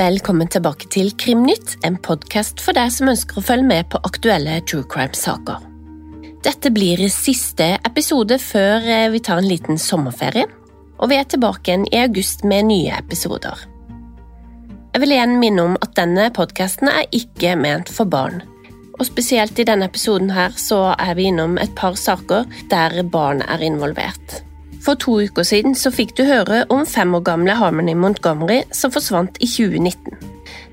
Velkommen tilbake til Krimnytt, en podkast for deg som ønsker å følge med på aktuelle true crime-saker. Dette blir siste episode før eh, vi tar en liten sommerferie, og vi er tilbake igjen i august med nye episoder. Jeg vil igjen minne om at denne podkasten er ikke ment for barn. Og spesielt i denne episoden her så er vi innom et par saker der barn er involvert. For to uker siden så fikk du høre om fem år gamle Harmony Montgomery som forsvant i 2019.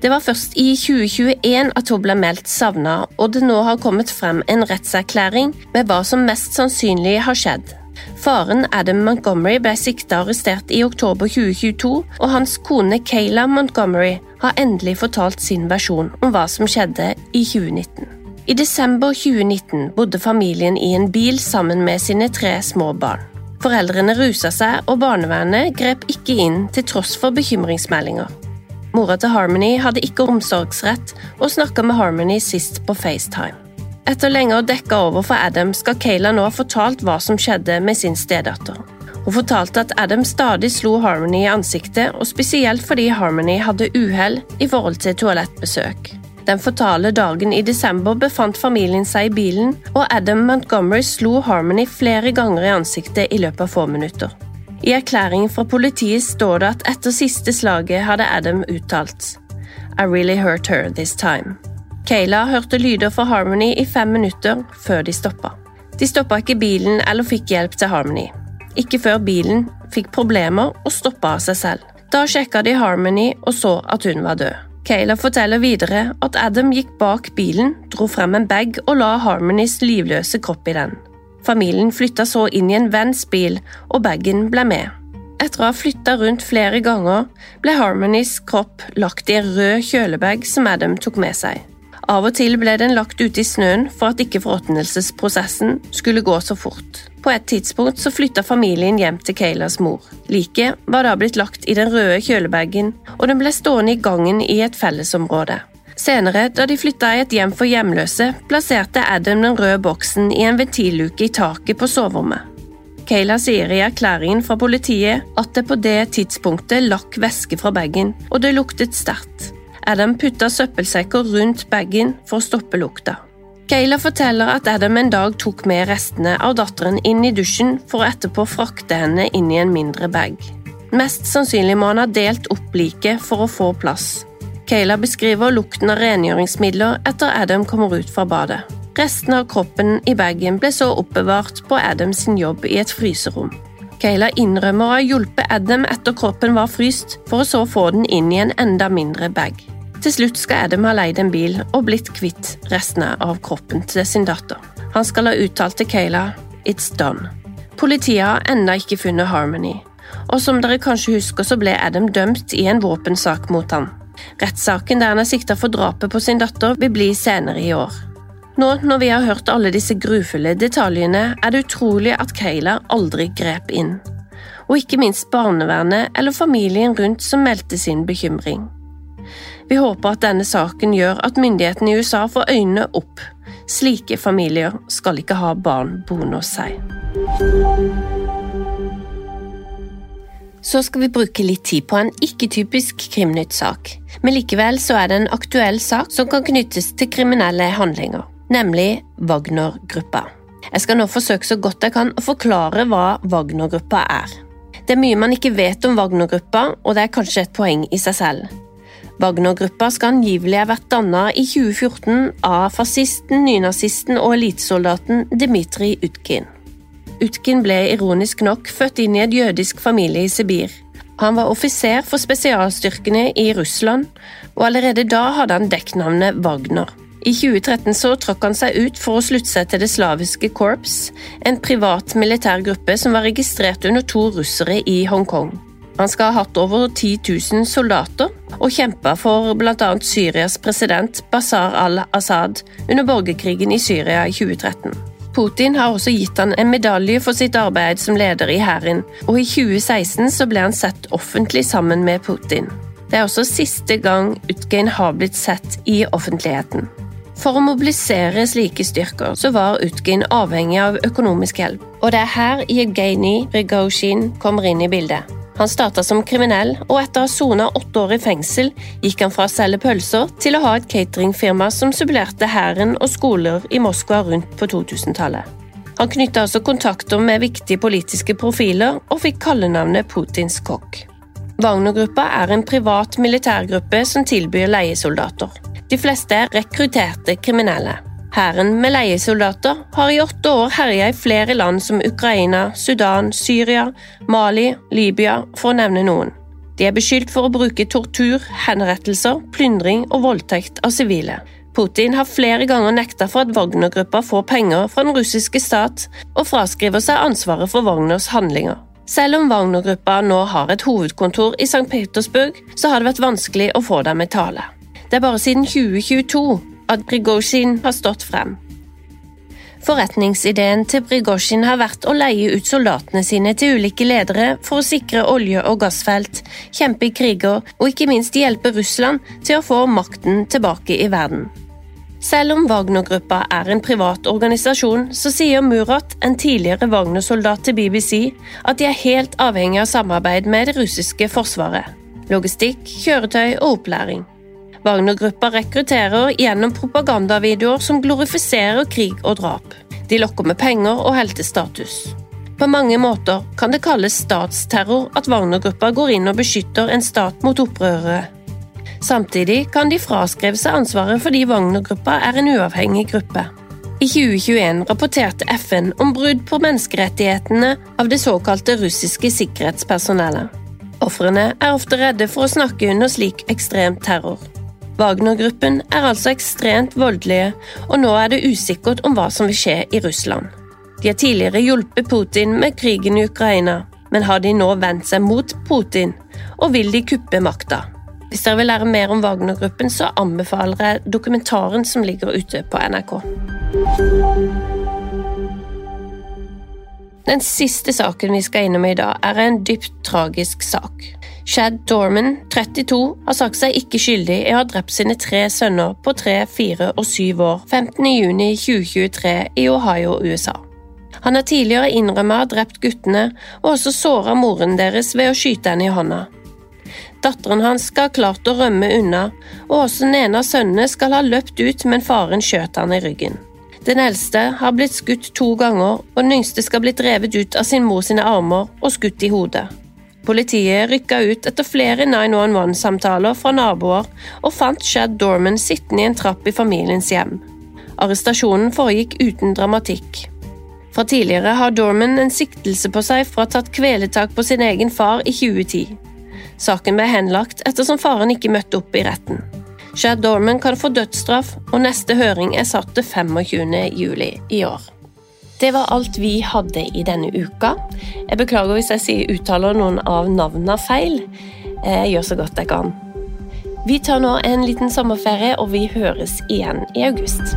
Det var først i 2021 at hun ble meldt savna, og det nå har kommet frem en rettserklæring med hva som mest sannsynlig har skjedd. Faren Adam Montgomery ble sikta og arrestert i oktober 2022, og hans kone Kayla Montgomery har endelig fortalt sin versjon om hva som skjedde i 2019. I desember 2019 bodde familien i en bil sammen med sine tre små barn. Foreldrene rusa seg, og barnevernet grep ikke inn til tross for bekymringsmeldinger. Mora til Harmony hadde ikke omsorgsrett og snakka med Harmony sist på FaceTime. Etter lenge å dekke over for Adam skal Kayla nå ha fortalt hva som skjedde med sin stedatter. Hun fortalte at Adam stadig slo Harmony i ansiktet, og spesielt fordi Harmony hadde uhell i forhold til toalettbesøk. Den fatale dagen i desember befant familien seg i bilen, og Adam Montgomery slo Harmony flere ganger i ansiktet i løpet av få minutter. I erklæringen fra politiet står det at etter siste slaget hadde Adam uttalt I really hurt her this time. Kayla hørte lyder fra Harmony i fem minutter før de stoppa. De stoppa ikke bilen eller fikk hjelp til Harmony. Ikke før bilen fikk problemer og stoppa av seg selv. Da sjekka de Harmony og så at hun var død. Kayla forteller videre at Adam gikk bak bilen, dro frem en bag og la Harmonys livløse kropp i den. Familien flytta så inn i en venns bil, og bagen ble med. Etter å ha flytta rundt flere ganger, ble Harmonys kropp lagt i en rød kjølebag som Adam tok med seg. Av og til ble den lagt ute i snøen for at ikke forråtnelsesprosessen skulle gå så fort. På et tidspunkt så flytta familien hjem til Kaylas mor. Liket var da blitt lagt i den røde kjølebagen, og den ble stående i gangen i et fellesområde. Senere, da de flytta i et hjem for hjemløse, plasserte Adam den røde boksen i en ventilluke i taket på soverommet. Kayla sier i erklæringen fra politiet at det på det tidspunktet lakk væske fra bagen, og det luktet sterkt. Adam putta søppelsekker rundt bagen for å stoppe lukta. Kayla forteller at Adam en dag tok med restene av datteren inn i dusjen for å etterpå frakte henne inn i en mindre bag. Mest sannsynlig må han ha delt opp liket for å få plass. Kayla beskriver lukten av rengjøringsmidler etter Adam kommer ut fra badet. Resten av kroppen i bagen ble så oppbevart på Adams jobb i et fryserom. Kayla innrømmer å ha hjulpet Adam etter kroppen var fryst, for å så få den inn i en enda mindre bag. Til slutt skal Adam ha leid en bil og blitt kvitt restene av kroppen til sin datter. Han skal ha uttalt til Kayla «It's done». Politiet har ennå ikke funnet Harmony, og som dere kanskje husker, så ble Adam dømt i en våpensak mot han. Rettssaken der han er sikta for drapet på sin datter, vil bli senere i år. Nå når vi har hørt alle disse grufulle detaljene, er det utrolig at Kayla aldri grep inn. Og ikke minst barnevernet eller familien rundt som meldte sin bekymring. Vi håper at denne saken gjør at myndighetene i USA får øynene opp. Slike familier skal ikke ha barn boende hos seg. Så skal vi bruke litt tid på en ikke-typisk krimnytt-sak, men likevel så er det en aktuell sak som kan knyttes til kriminelle handlinger, nemlig Wagner-gruppa. Jeg skal nå forsøke så godt jeg kan å forklare hva Wagner-gruppa er. Det er mye man ikke vet om Wagner-gruppa, og det er kanskje et poeng i seg selv. Wagner-gruppa skal angivelig ha vært dannet i 2014 av fascisten, nynazisten og elitesoldaten Dmitrij Utkin. Utkin ble ironisk nok født inn i en jødisk familie i Sibir. Han var offiser for spesialstyrkene i Russland, og allerede da hadde han dekknavnet Wagner. I 2013 så trakk han seg ut for å slutte seg til Det slaviske korps, en privat militær gruppe som var registrert under to russere i Hongkong. Han skal ha hatt over 10 000 soldater og kjempa for bl.a. Syrias president Bashar al-Assad under borgerkrigen i Syria i 2013. Putin har også gitt han en medalje for sitt arbeid som leder i hæren, og i 2016 så ble han sett offentlig sammen med Putin. Det er også siste gang Utgain har blitt sett i offentligheten. For å mobilisere slike styrker så var Utgin avhengig av økonomisk hjelp, og det er her Yevgenij Prigozjin kommer inn i bildet. Han starta som kriminell, og etter å ha sona åtte år i fengsel gikk han fra å selge pølser til å ha et cateringfirma som supplerte hæren og skoler i Moskva rundt på 2000-tallet. Han knytta også kontakter med viktige politiske profiler og fikk kallenavnet Putins kokk. Wagner-gruppa er en privat militærgruppe som tilbyr leiesoldater. De fleste er rekrutterte kriminelle. Hæren med leiesoldater har i åtte år herja i flere land som Ukraina, Sudan, Syria, Mali, Libya, for å nevne noen. De er beskyldt for å bruke tortur, henrettelser, plyndring og voldtekt av sivile. Putin har flere ganger nekta for at Wagner-gruppa får penger fra den russiske stat, og fraskriver seg ansvaret for Wagners handlinger. Selv om Wagner-gruppa nå har et hovedkontor i St. Petersburg, så har det vært vanskelig å få dem i tale. Det er bare siden 2022 at Prigozjin har stått frem. Forretningsideen til Prigozjin har vært å leie ut soldatene sine til ulike ledere for å sikre olje- og gassfelt, kjempe i kriger og ikke minst hjelpe Russland til å få makten tilbake i verden. Selv om Wagner-gruppa er en privat organisasjon, så sier Murat, en tidligere Wagner-soldat til BBC, at de er helt avhengig av samarbeid med det russiske forsvaret. Logistikk, kjøretøy og opplæring. Wagner-gruppa rekrutterer gjennom propagandavideoer som glorifiserer krig og drap. De lokker med penger og heltestatus. På mange måter kan det kalles statsterror at Wagner-gruppa går inn og beskytter en stat mot opprørere. Samtidig kan de fraskrive seg ansvaret fordi Wagner-gruppa er en uavhengig gruppe. I 2021 rapporterte FN om brudd på menneskerettighetene av det såkalte russiske sikkerhetspersonellet. Ofrene er ofte redde for å snakke under slik ekstrem terror. Wagner-gruppen er altså ekstremt voldelige, og nå er det usikkert om hva som vil skje i Russland. De har tidligere hjulpet Putin med krigen i Ukraina, men har de nå vendt seg mot Putin, og vil de kuppe makta? Hvis dere vil lære mer om Wagner-gruppen, så anbefaler jeg dokumentaren som ligger ute på NRK. Den siste saken vi skal innom i dag, er en dypt tragisk sak. Shad Dorman, 32, har sagt seg ikke skyldig i å ha drept sine tre sønner på tre, fire og syv år 15.6.2023 i Ohio, USA. Han har tidligere innrømmet å ha drept guttene, og også såra moren deres ved å skyte henne i hånda. Datteren hans skal ha klart å rømme unna, og også den ene av sønnene skal ha løpt ut, men faren skjøt han i ryggen. Den eldste har blitt skutt to ganger, og den yngste skal blitt revet ut av sin mor sine armer og skutt i hodet. Politiet rykka ut etter flere 911-samtaler fra naboer og fant Shad Dorman sittende i en trapp i familiens hjem. Arrestasjonen foregikk uten dramatikk. Fra tidligere har Dorman en siktelse på seg for å ha tatt kveletak på sin egen far i 2010. Saken ble henlagt ettersom faren ikke møtte opp i retten. Shad Dorman kan få dødsstraff, og neste høring er satt til 25. juli i år. Det var alt vi hadde i denne uka. Jeg beklager hvis jeg uttaler noen av navnene feil. Jeg gjør så godt jeg kan. Vi tar nå en liten sommerferie, og vi høres igjen i august.